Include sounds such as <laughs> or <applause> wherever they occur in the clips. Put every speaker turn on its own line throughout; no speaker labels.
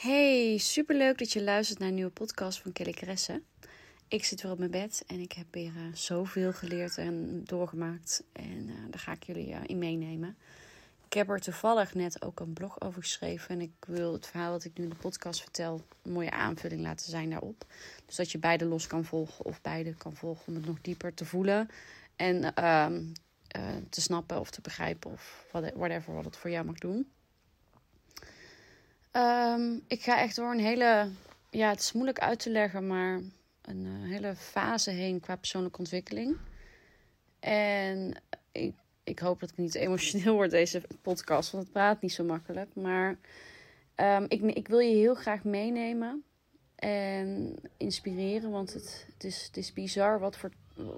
Hey, superleuk dat je luistert naar een nieuwe podcast van Kelly Caresse. Ik zit weer op mijn bed en ik heb weer uh, zoveel geleerd en doorgemaakt. En uh, daar ga ik jullie uh, in meenemen. Ik heb er toevallig net ook een blog over geschreven. En ik wil het verhaal wat ik nu in de podcast vertel een mooie aanvulling laten zijn daarop. Dus dat je beide los kan volgen of beide kan volgen om het nog dieper te voelen. En ehm, te snappen of te begrijpen of whatever wat het voor jou mag doen. Um, ik ga echt door een hele... Ja, het is moeilijk uit te leggen, maar een uh, hele fase heen qua persoonlijke ontwikkeling. En ik, ik hoop dat ik niet emotioneel word deze podcast, want het praat niet zo makkelijk. Maar um, ik, ik wil je heel graag meenemen en inspireren, want het, het, is, het is bizar wat voor,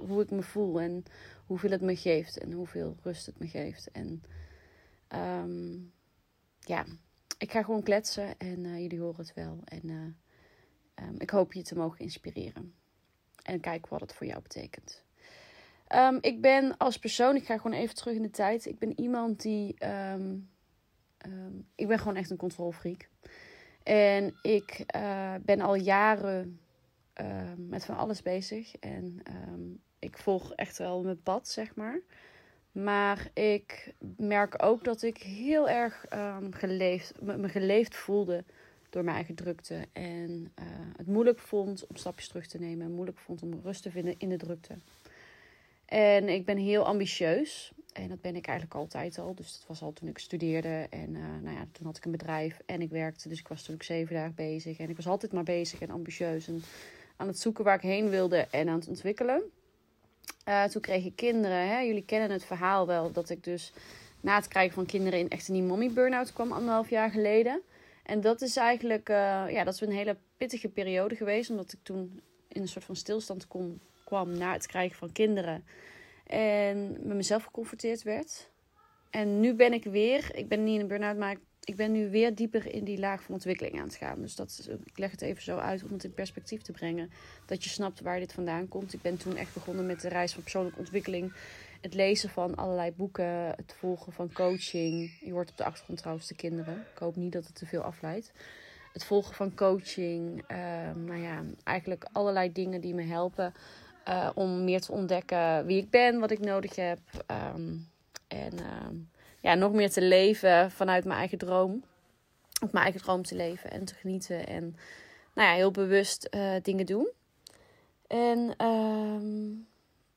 hoe ik me voel en hoeveel het me geeft en hoeveel rust het me geeft. En um, ja, ik ga gewoon kletsen en uh, jullie horen het wel. En uh, um, ik hoop je te mogen inspireren. En kijk wat het voor jou betekent. Um, ik ben als persoon, ik ga gewoon even terug in de tijd. Ik ben iemand die. Um, ik ben gewoon echt een controlfreak. En ik uh, ben al jaren met van alles bezig. En ik volg echt wel mijn pad, zeg maar. Maar ik merk ook dat ik heel erg geleefd, me geleefd voelde door mijn eigen drukte. En uh, het moeilijk vond om stapjes terug te nemen. En moeilijk vond om rust te vinden in de drukte. En ik ben heel ambitieus. En dat ben ik eigenlijk altijd al. Dus dat was al toen ik studeerde. En uh, nou ja, toen had ik een bedrijf en ik werkte. Dus ik was toen ook zeven dagen bezig. En ik was altijd maar bezig en ambitieus. En aan het zoeken waar ik heen wilde en aan het ontwikkelen. Uh, toen kreeg ik kinderen. Hè? Jullie kennen het verhaal wel. Dat ik dus na het krijgen van kinderen in echt een mommy burn-out kwam anderhalf jaar geleden. En dat is eigenlijk, uh, ja, dat is een hele pittige periode geweest. Omdat ik toen in een soort van stilstand kom, kwam na het krijgen van kinderen. En met mezelf geconfronteerd werd. En nu ben ik weer, ik ben niet in een burn-out, maar ik ben nu weer dieper in die laag van ontwikkeling aan het gaan. Dus dat ik leg het even zo uit om het in perspectief te brengen. Dat je snapt waar dit vandaan komt. Ik ben toen echt begonnen met de reis van persoonlijke ontwikkeling het lezen van allerlei boeken, het volgen van coaching. Je hoort op de achtergrond trouwens de kinderen. Ik hoop niet dat het te veel afleidt. Het volgen van coaching. Uh, nou ja, eigenlijk allerlei dingen die me helpen uh, om meer te ontdekken wie ik ben, wat ik nodig heb. Um, en uh, ja, nog meer te leven vanuit mijn eigen droom. Op mijn eigen droom te leven en te genieten. En nou ja, heel bewust eh, dingen doen. En ehm,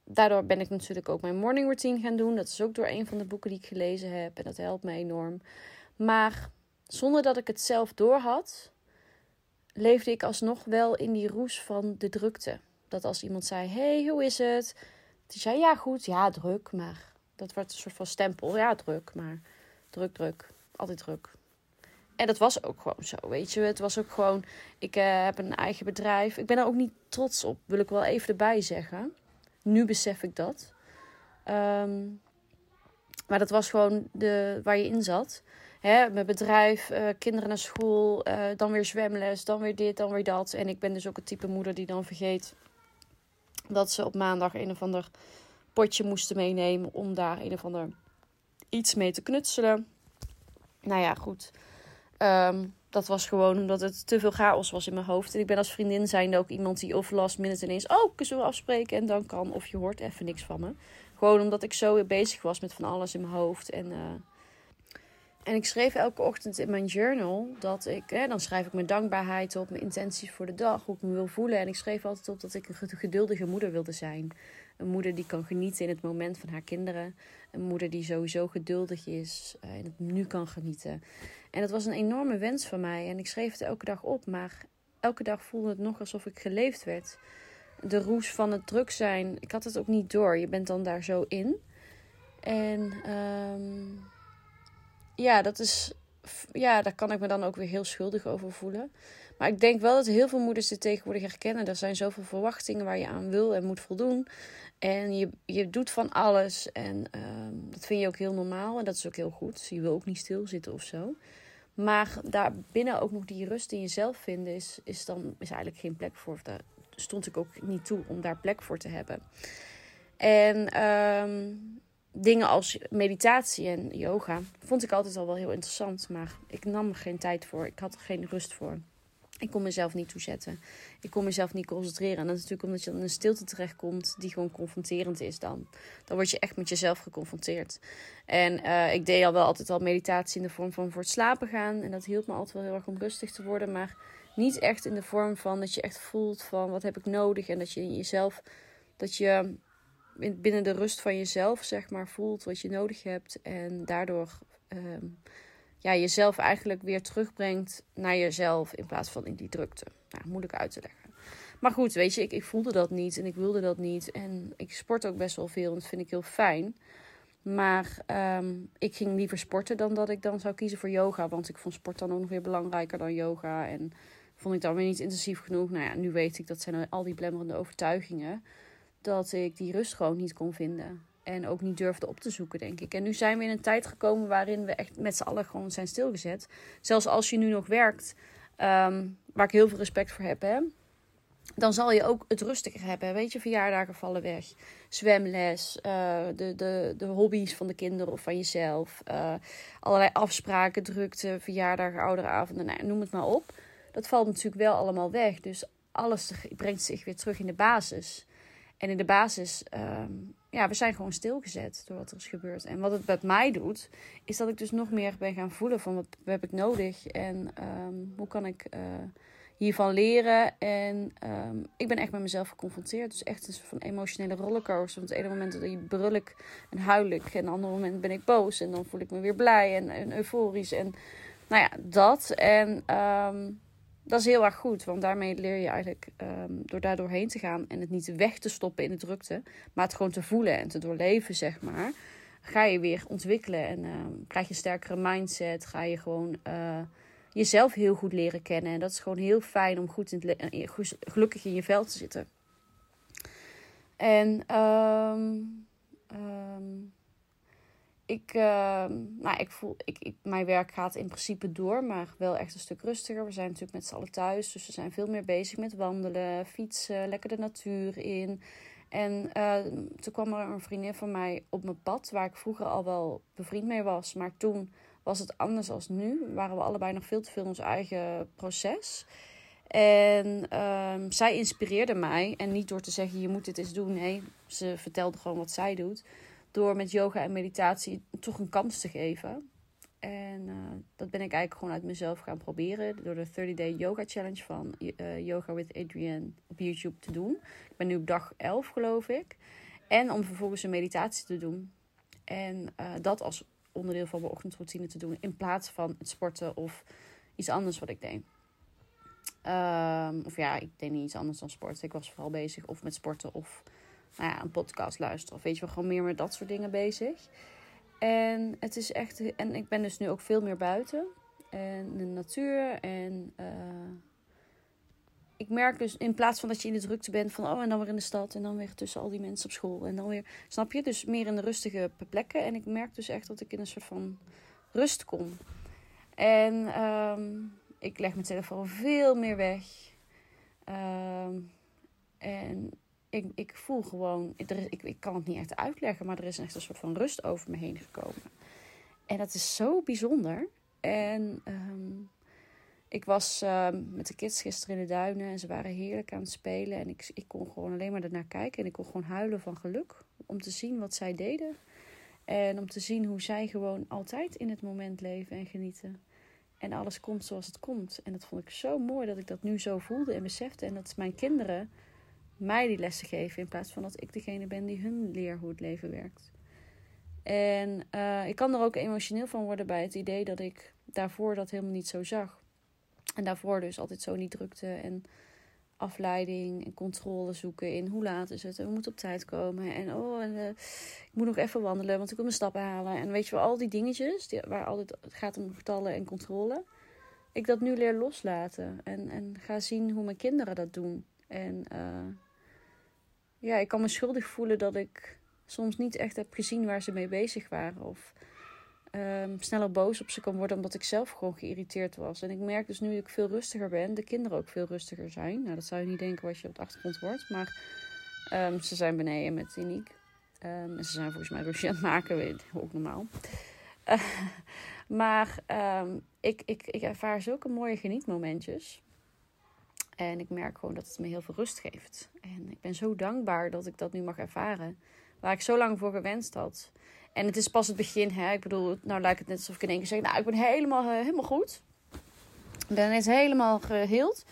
daardoor ben ik natuurlijk ook mijn morning routine gaan doen. Dat is ook door een van de boeken die ik gelezen heb. En dat helpt me enorm. Maar zonder dat ik het zelf doorhad, leefde ik alsnog wel in die roes van de drukte. Dat als iemand zei: Hey, hoe is het? Die zei: Ja, goed, ja, druk. Maar dat werd een soort van stempel. Ja, druk, maar druk, druk. Altijd druk. En dat was ook gewoon zo, weet je. Het was ook gewoon, ik uh, heb een eigen bedrijf. Ik ben er ook niet trots op, wil ik wel even erbij zeggen. Nu besef ik dat. Um, maar dat was gewoon de, waar je in zat. Hè, mijn bedrijf, uh, kinderen naar school, uh, dan weer zwemles, dan weer dit, dan weer dat. En ik ben dus ook het type moeder die dan vergeet dat ze op maandag een of ander potje moesten meenemen om daar een of ander iets mee te knutselen. Nou ja, goed. Um, dat was gewoon omdat het te veel chaos was in mijn hoofd. En ik ben als vriendin zijnde ook iemand die of last minute ineens... Oh, ik zullen afspreken en dan kan. Of je hoort even niks van me. Gewoon omdat ik zo bezig was met van alles in mijn hoofd. En, uh... en ik schreef elke ochtend in mijn journal dat ik... Hè, dan schrijf ik mijn dankbaarheid op, mijn intenties voor de dag. Hoe ik me wil voelen. En ik schreef altijd op dat ik een geduldige moeder wilde zijn. Een moeder die kan genieten in het moment van haar kinderen. Een moeder die sowieso geduldig is en het nu kan genieten. En dat was een enorme wens van mij. En ik schreef het elke dag op. Maar elke dag voelde het nog alsof ik geleefd werd. De roes van het druk zijn. Ik had het ook niet door. Je bent dan daar zo in. En um, ja, dat is ja, daar kan ik me dan ook weer heel schuldig over voelen. Maar ik denk wel dat heel veel moeders dit tegenwoordig herkennen. Er zijn zoveel verwachtingen waar je aan wil en moet voldoen. En je, je doet van alles. En ehm, dat vind je ook heel normaal. En dat is ook heel goed. Je wil ook niet stilzitten of zo. Maar daar binnen ook nog die rust in jezelf vinden, is, is dan is eigenlijk geen plek voor. Daar stond ik ook niet toe om daar plek voor te hebben. En ehm, dingen als meditatie en yoga vond ik altijd al wel heel interessant. Maar ik nam er geen tijd voor. Ik had er geen rust voor. Ik kon mezelf niet toezetten. Ik kon mezelf niet concentreren. En dat is natuurlijk omdat je dan in een stilte terechtkomt die gewoon confronterend is dan. Dan word je echt met jezelf geconfronteerd. En uh, ik deed al wel altijd al meditatie in de vorm van voor het slapen gaan. En dat hielp me altijd wel heel erg om rustig te worden. Maar niet echt in de vorm van dat je echt voelt van wat heb ik nodig. En dat je in jezelf, dat je binnen de rust van jezelf zeg maar voelt wat je nodig hebt. En daardoor... Uh, ja, jezelf eigenlijk weer terugbrengt naar jezelf in plaats van in die drukte. Nou, moeilijk uit te leggen. Maar goed, weet je, ik, ik voelde dat niet en ik wilde dat niet. En ik sport ook best wel veel en dat vind ik heel fijn. Maar um, ik ging liever sporten dan dat ik dan zou kiezen voor yoga. Want ik vond sport dan ook nog weer belangrijker dan yoga. En vond ik dan weer niet intensief genoeg. Nou ja, nu weet ik, dat zijn al die blemmerende overtuigingen. Dat ik die rust gewoon niet kon vinden. En ook niet durfde op te zoeken, denk ik. En nu zijn we in een tijd gekomen waarin we echt met z'n allen gewoon zijn stilgezet. Zelfs als je nu nog werkt, ehm, waar ik heel veel respect voor heb, hè, dan zal je ook het rustiger hebben. Weet je, verjaardagen vallen weg. Zwemles, uh, de, de, de hobby's van de kinderen of van jezelf. Uh, allerlei afspraken, drukte, verjaardagen, ouderavonden, nou, noem het maar op. Dat valt natuurlijk wel allemaal weg. Dus alles brengt zich weer terug in de basis. En in de basis um, ja, we zijn gewoon stilgezet door wat er is gebeurd. En wat het met mij doet, is dat ik dus nog meer ben gaan voelen van wat heb ik nodig en ehm, hoe kan ik uh, hiervan leren. En um, ik ben echt met mezelf geconfronteerd. Dus echt een soort van emotionele rollercoaster. Want het ene moment dat ik brul ik en huil ik. En het andere moment ben ik boos. En dan voel ik me weer blij en, en euforisch. En nou ja, dat. En dat is heel erg goed, want daarmee leer je eigenlijk um, door daar doorheen te gaan en het niet weg te stoppen in de drukte, maar het gewoon te voelen en te doorleven, zeg maar. Ga je weer ontwikkelen en uh, krijg je een sterkere mindset. Ga je gewoon uh, jezelf heel goed leren kennen. En dat is gewoon heel fijn om goed in het gelukkig in je vel te zitten. En um, ik, uh, nou, ik voel, ik, ik, mijn werk gaat in principe door, maar wel echt een stuk rustiger. We zijn natuurlijk met z'n allen thuis, dus we zijn veel meer bezig met wandelen, fietsen, lekker de natuur in. En uh, toen kwam er een vriendin van mij op mijn pad, waar ik vroeger al wel bevriend mee was. Maar toen was het anders als nu. Waren we allebei nog veel te veel in ons eigen proces. En uh, zij inspireerde mij. En niet door te zeggen, je moet dit eens doen. Nee, ze vertelde gewoon wat zij doet door met yoga en meditatie toch een kans te geven. En uh, dat ben ik eigenlijk gewoon uit mezelf gaan proberen. Door de 30-day yoga challenge van uh, Yoga with Adrienne op YouTube te doen. Ik ben nu op dag 11 geloof ik. En om vervolgens een meditatie te doen. En uh, dat als onderdeel van mijn ochtendroutine te doen. In plaats van het sporten of iets anders wat ik deed. Um, of ja, ik deed niet iets anders dan sporten. Ik was vooral bezig of met sporten of nou ja, een podcast luisteren. Of weet je wel, gewoon meer met dat soort dingen bezig. En het is echt. En ik ben dus nu ook veel meer buiten. En de natuur. En uh, ik merk dus in plaats van dat je in de drukte bent van oh en dan weer in de stad en dan weer tussen al die mensen op school en dan weer snap je dus meer in de rustige plekken en ik merk dus echt dat ik in een soort van rust kom en um, ik leg mijn telefoon veel meer weg um, en ik, ik voel gewoon, er ik, ik kan het niet echt uitleggen, maar er is echt een soort van rust over me heen gekomen. En dat is zo bijzonder. En um, ik was um, met de kids gisteren in de duinen en ze waren heerlijk aan het spelen. En ik, ik kon gewoon alleen maar ernaar kijken en ik kon gewoon huilen van geluk om te zien wat zij deden. En om te zien hoe zij gewoon altijd in het moment leven en genieten. En alles komt zoals het komt. En dat vond ik zo mooi dat ik dat nu zo voelde en besefte. En dat mijn kinderen mij die lessen geven. In plaats van dat ik degene ben die hun leer hoe het leven werkt. En uh, ik kan er ook emotioneel van worden bij het idee dat ik daarvoor dat helemaal niet zo zag. En daarvoor dus altijd zo niet drukte. En afleiding en controle zoeken in hoe laat is het en we moeten op tijd komen. En oh, en, uh, ik moet nog even wandelen, want ik wil mijn stappen halen. En weet je wel, al die dingetjes die, waar altijd, het gaat om getallen en controle. Ik dat nu leer loslaten en, en ga zien hoe mijn kinderen dat doen. En uh, ja, ik kan me schuldig voelen dat ik soms niet echt heb gezien waar ze mee bezig waren. Of um, sneller boos op ze kan worden omdat ik zelf gewoon geïrriteerd was. En ik merk dus nu ik veel rustiger ben, de kinderen ook veel rustiger zijn. Nou, dat zou je niet denken als je op de achtergrond wordt. Maar um, ze zijn beneden met Iniek. Um, en ze zijn volgens mij ruzie aan het maken, weet ook normaal. <laughs> Maar ik, ik, ik ervaar zulke mooie genietmomentjes. En ik merk gewoon dat het me heel veel rust geeft. En ik ben zo dankbaar dat ik dat nu mag ervaren. Waar ik zo lang voor gewenst had. En het is pas het begin. Hè? Ik bedoel, nou lijkt het net alsof ik in één keer zeg... Nou, ik ben helemaal, uh, helemaal goed. Ik ben net helemaal geheeld.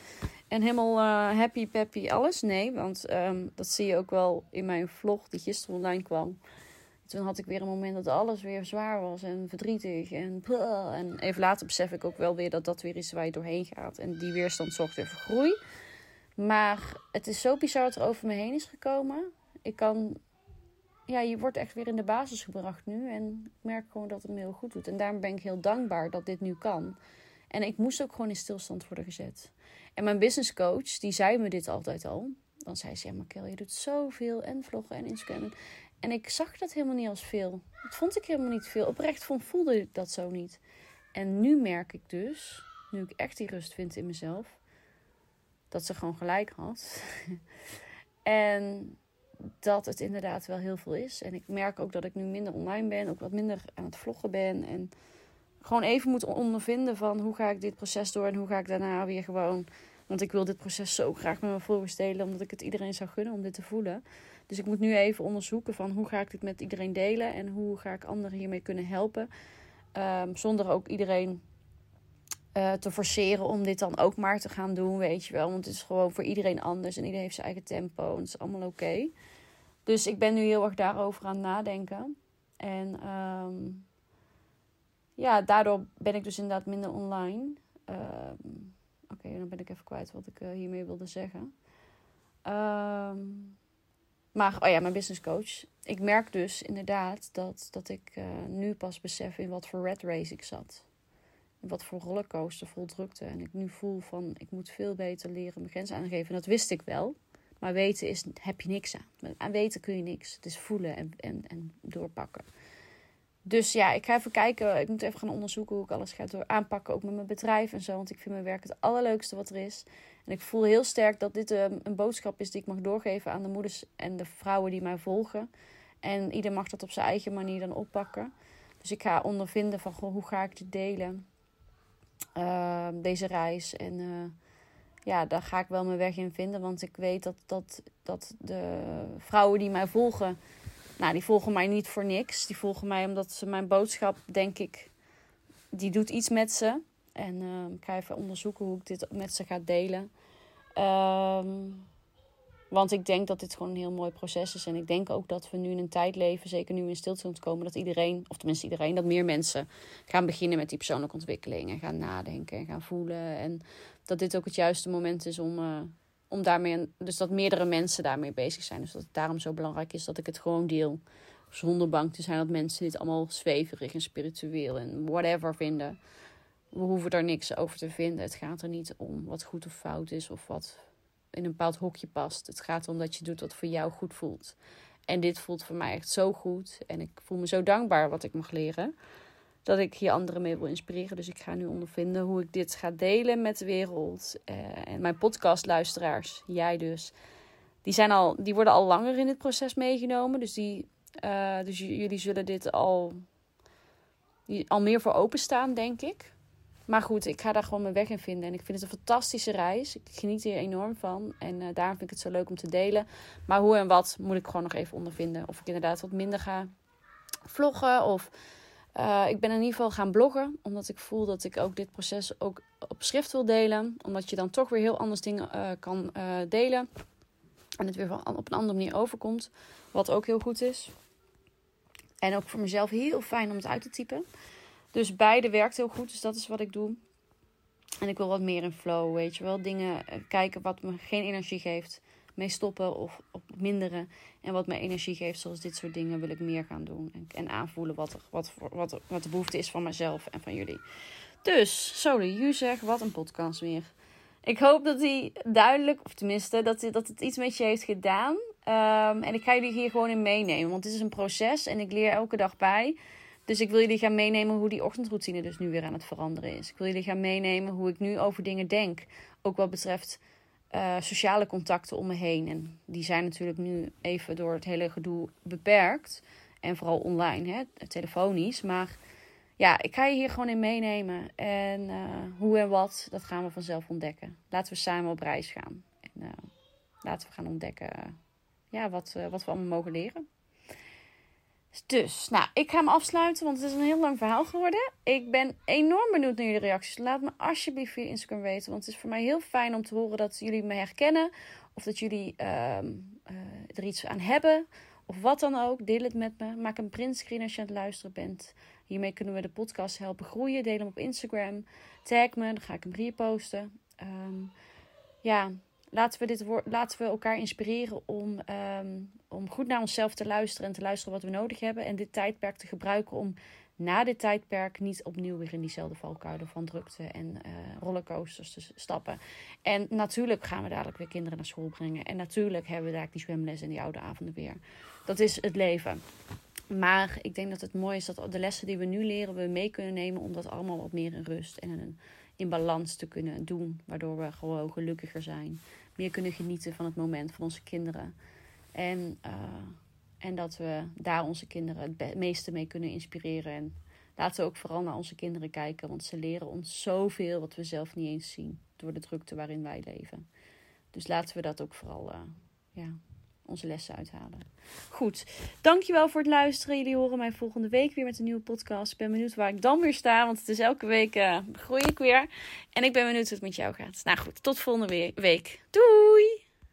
En helemaal uh, happy, peppy, alles. Nee, want um, dat zie je ook wel in mijn vlog die gisteren online kwam. Toen had ik weer een moment dat alles weer zwaar was en verdrietig. En, en even later besef ik ook wel weer dat dat weer is waar je doorheen gaat. En die weerstand zorgt weer voor groei. Maar het is zo bizar dat er over me heen is gekomen. Ik kan ja, je wordt echt weer in de basis gebracht nu. En ik merk gewoon dat het me heel goed doet. En daarom ben ik heel dankbaar dat dit nu kan. En ik moest ook gewoon in stilstand worden gezet. En mijn business coach, die zei me dit altijd al. Dan zei ze, ja Markel, je doet zoveel en vloggen en Instagram. En ik zag dat helemaal niet als veel. Dat vond ik helemaal niet veel. Oprecht vond, voelde ik dat zo niet. En nu merk ik dus, nu ik echt die rust vind in mezelf, dat ze gewoon gelijk had. <laughs> en dat het inderdaad wel heel veel is. En ik merk ook dat ik nu minder online ben, ook wat minder aan het vloggen ben. En gewoon even moet ondervinden van hoe ga ik dit proces door en hoe ga ik daarna weer gewoon. Want ik wil dit proces zo graag met mijn volgers delen, omdat ik het iedereen zou gunnen om dit te voelen. Dus ik moet nu even onderzoeken van hoe ga ik dit met iedereen delen en hoe ga ik anderen hiermee kunnen helpen. Um, zonder ook iedereen uh, te forceren om dit dan ook maar te gaan doen, weet je wel. Want het is gewoon voor iedereen anders en iedereen heeft zijn eigen tempo en het is allemaal oké. Dus ik ben nu heel erg daarover aan nadenken. En um, ja, daardoor ben ik dus inderdaad minder online. Um, Oké, dan ben ik even kwijt wat ik uh, hiermee wilde zeggen. Um, maar, oh ja, mijn business coach. Ik merk dus inderdaad dat, dat ik uh, nu pas besef in wat voor red race ik zat. Wat voor rollercoaster vol drukte. En ik nu voel van, ik moet veel beter leren mijn grenzen aangeven. En dat wist ik wel. Maar weten is, heb je niks aan. Aan weten kun je niks. Het is voelen en, en, en doorpakken. Dus ja, ik ga even kijken. Ik moet even gaan onderzoeken hoe ik alles ga door aanpakken. Ook met mijn bedrijf en zo. Want ik vind mijn werk het allerleukste wat er is. En ik voel heel sterk dat dit um, een boodschap is die ik mag doorgeven aan de moeders en de vrouwen die mij volgen. En ieder mag dat op zijn eigen manier dan oppakken. Dus ik ga ondervinden van hoe ga ik dit delen. Uh, deze reis. En uh, ja, daar ga ik wel mijn weg in vinden. Want ik weet dat, dat, dat de vrouwen die mij volgen, nou, die volgen mij niet voor niks. Die volgen mij omdat ze mijn boodschap, denk ik, die doet iets met ze. En uh, ik ga even onderzoeken hoe ik dit met ze ga delen. Um, want ik denk dat dit gewoon een heel mooi proces is. En ik denk ook dat we nu in een tijd leven, zeker nu in stilstand komen, dat iedereen, of tenminste iedereen, dat meer mensen gaan beginnen met die persoonlijke ontwikkeling. En gaan nadenken en gaan voelen. En dat dit ook het juiste moment is om, uh, om daarmee, dus dat meerdere mensen daarmee bezig zijn. Dus dat het daarom zo belangrijk is dat ik het gewoon deel. Zonder bang te zijn dat mensen dit allemaal zweverig en spiritueel en whatever vinden. We hoeven daar niks over te vinden. Het gaat er niet om wat goed of fout is of wat in een bepaald hokje past. Het gaat erom dat je doet wat voor jou goed voelt. En dit voelt voor mij echt zo goed. En ik voel me zo dankbaar wat ik mag leren. Dat ik hier anderen mee wil inspireren. Dus ik ga nu ondervinden hoe ik dit ga delen met de wereld. Uh, en mijn podcastluisteraars, jij dus. Die, zijn al, die worden al langer in dit proces meegenomen. Dus, die, uh, dus jullie zullen dit al, al meer voor openstaan, denk ik. Maar goed, ik ga daar gewoon mijn weg in vinden. En ik vind het een fantastische reis. Ik geniet hier enorm van. En uh, daarom vind ik het zo leuk om te delen. Maar hoe en wat moet ik gewoon nog even ondervinden. Of ik inderdaad wat minder ga vloggen. Of uh, ik ben in ieder geval gaan bloggen. Omdat ik voel dat ik ook dit proces ook op schrift wil delen. Omdat je dan toch weer heel anders dingen uh, kan delen. En het weer op een andere manier overkomt. Wat ook heel goed is. En ook voor mezelf heel fijn om het uit te typen. Dus beide werkt heel goed. Dus dat is wat ik doe. En ik wil wat meer in flow, weet je wel. Dingen eh, kijken wat me geen energie geeft. Mee stoppen of op minderen. En wat me energie geeft, zoals dit soort dingen, wil ik meer gaan doen. En, en aanvoelen wat, wat, wat, de behoefte is van mezelf en van jullie. Dus, Soli, zeg, wat een podcast weer. Ik hoop dat hij duidelijk, of tenminste, dat, dat het iets met je heeft gedaan. Ehm, en ik ga jullie hier gewoon in meenemen, want het is een proces en ik leer elke dag bij. Dus ik wil jullie gaan meenemen hoe die ochtendroutine dus nu weer aan het veranderen is. Ik wil jullie gaan meenemen hoe ik nu over dingen denk. Ook wat betreft uh, sociale contacten om me heen. En die zijn natuurlijk nu even door het hele gedoe beperkt. En vooral online, hè, telefonisch. Maar ja, ik ga je hier gewoon in meenemen. En uh, hoe en wat, dat gaan we vanzelf ontdekken. Laten we samen op reis gaan. En uh, laten we gaan ontdekken ja, wat, wat we allemaal mogen leren. Dus, nou, ik ga hem afsluiten, want het is een heel lang verhaal geworden. Ik ben enorm benieuwd naar jullie reacties. Laat me alsjeblieft via Instagram weten, want het is voor mij heel fijn om te horen dat jullie me herkennen. Of dat jullie uh, uh, er iets aan hebben, of wat dan ook. Deel het met me. Maak een printscreen als je aan het luisteren bent. Hiermee kunnen we de podcast helpen groeien. Deel hem op Instagram. Tag me, dan ga ik hem reposten. Um, ja, laten we, dit laten we elkaar inspireren om, ehm, om goed naar onszelf te luisteren en te luisteren wat we nodig hebben. En dit tijdperk te gebruiken om na dit tijdperk niet opnieuw weer in diezelfde valkuilen van drukte en uh, rollercoasters te stappen. En natuurlijk gaan we dadelijk weer kinderen naar school brengen. En natuurlijk hebben we daar die zwemles en die oude avonden weer. Dat is het leven. Maar ik denk dat het mooi is dat de lessen die we nu leren, we mee kunnen nemen om dat allemaal wat meer in rust en in balans te kunnen doen. Waardoor we gewoon gelukkiger zijn meer kunnen genieten van het moment van onze kinderen. En, uh, en dat we daar onze kinderen het meeste mee kunnen inspireren. En laten we ook vooral naar onze kinderen kijken, want ze leren ons zoveel wat we zelf niet eens zien door de drukte waarin wij leven. Dus laten we dat ook vooral uh, ja, onze lessen uithalen. Goed, dankjewel voor het luisteren. Jullie horen mij volgende week weer met een nieuwe podcast. Ik ben benieuwd waar ik dan weer sta, want het is elke week uh, groei ik weer. En ik ben benieuwd hoe het met jou gaat. Nou goed, tot volgende week. Doei!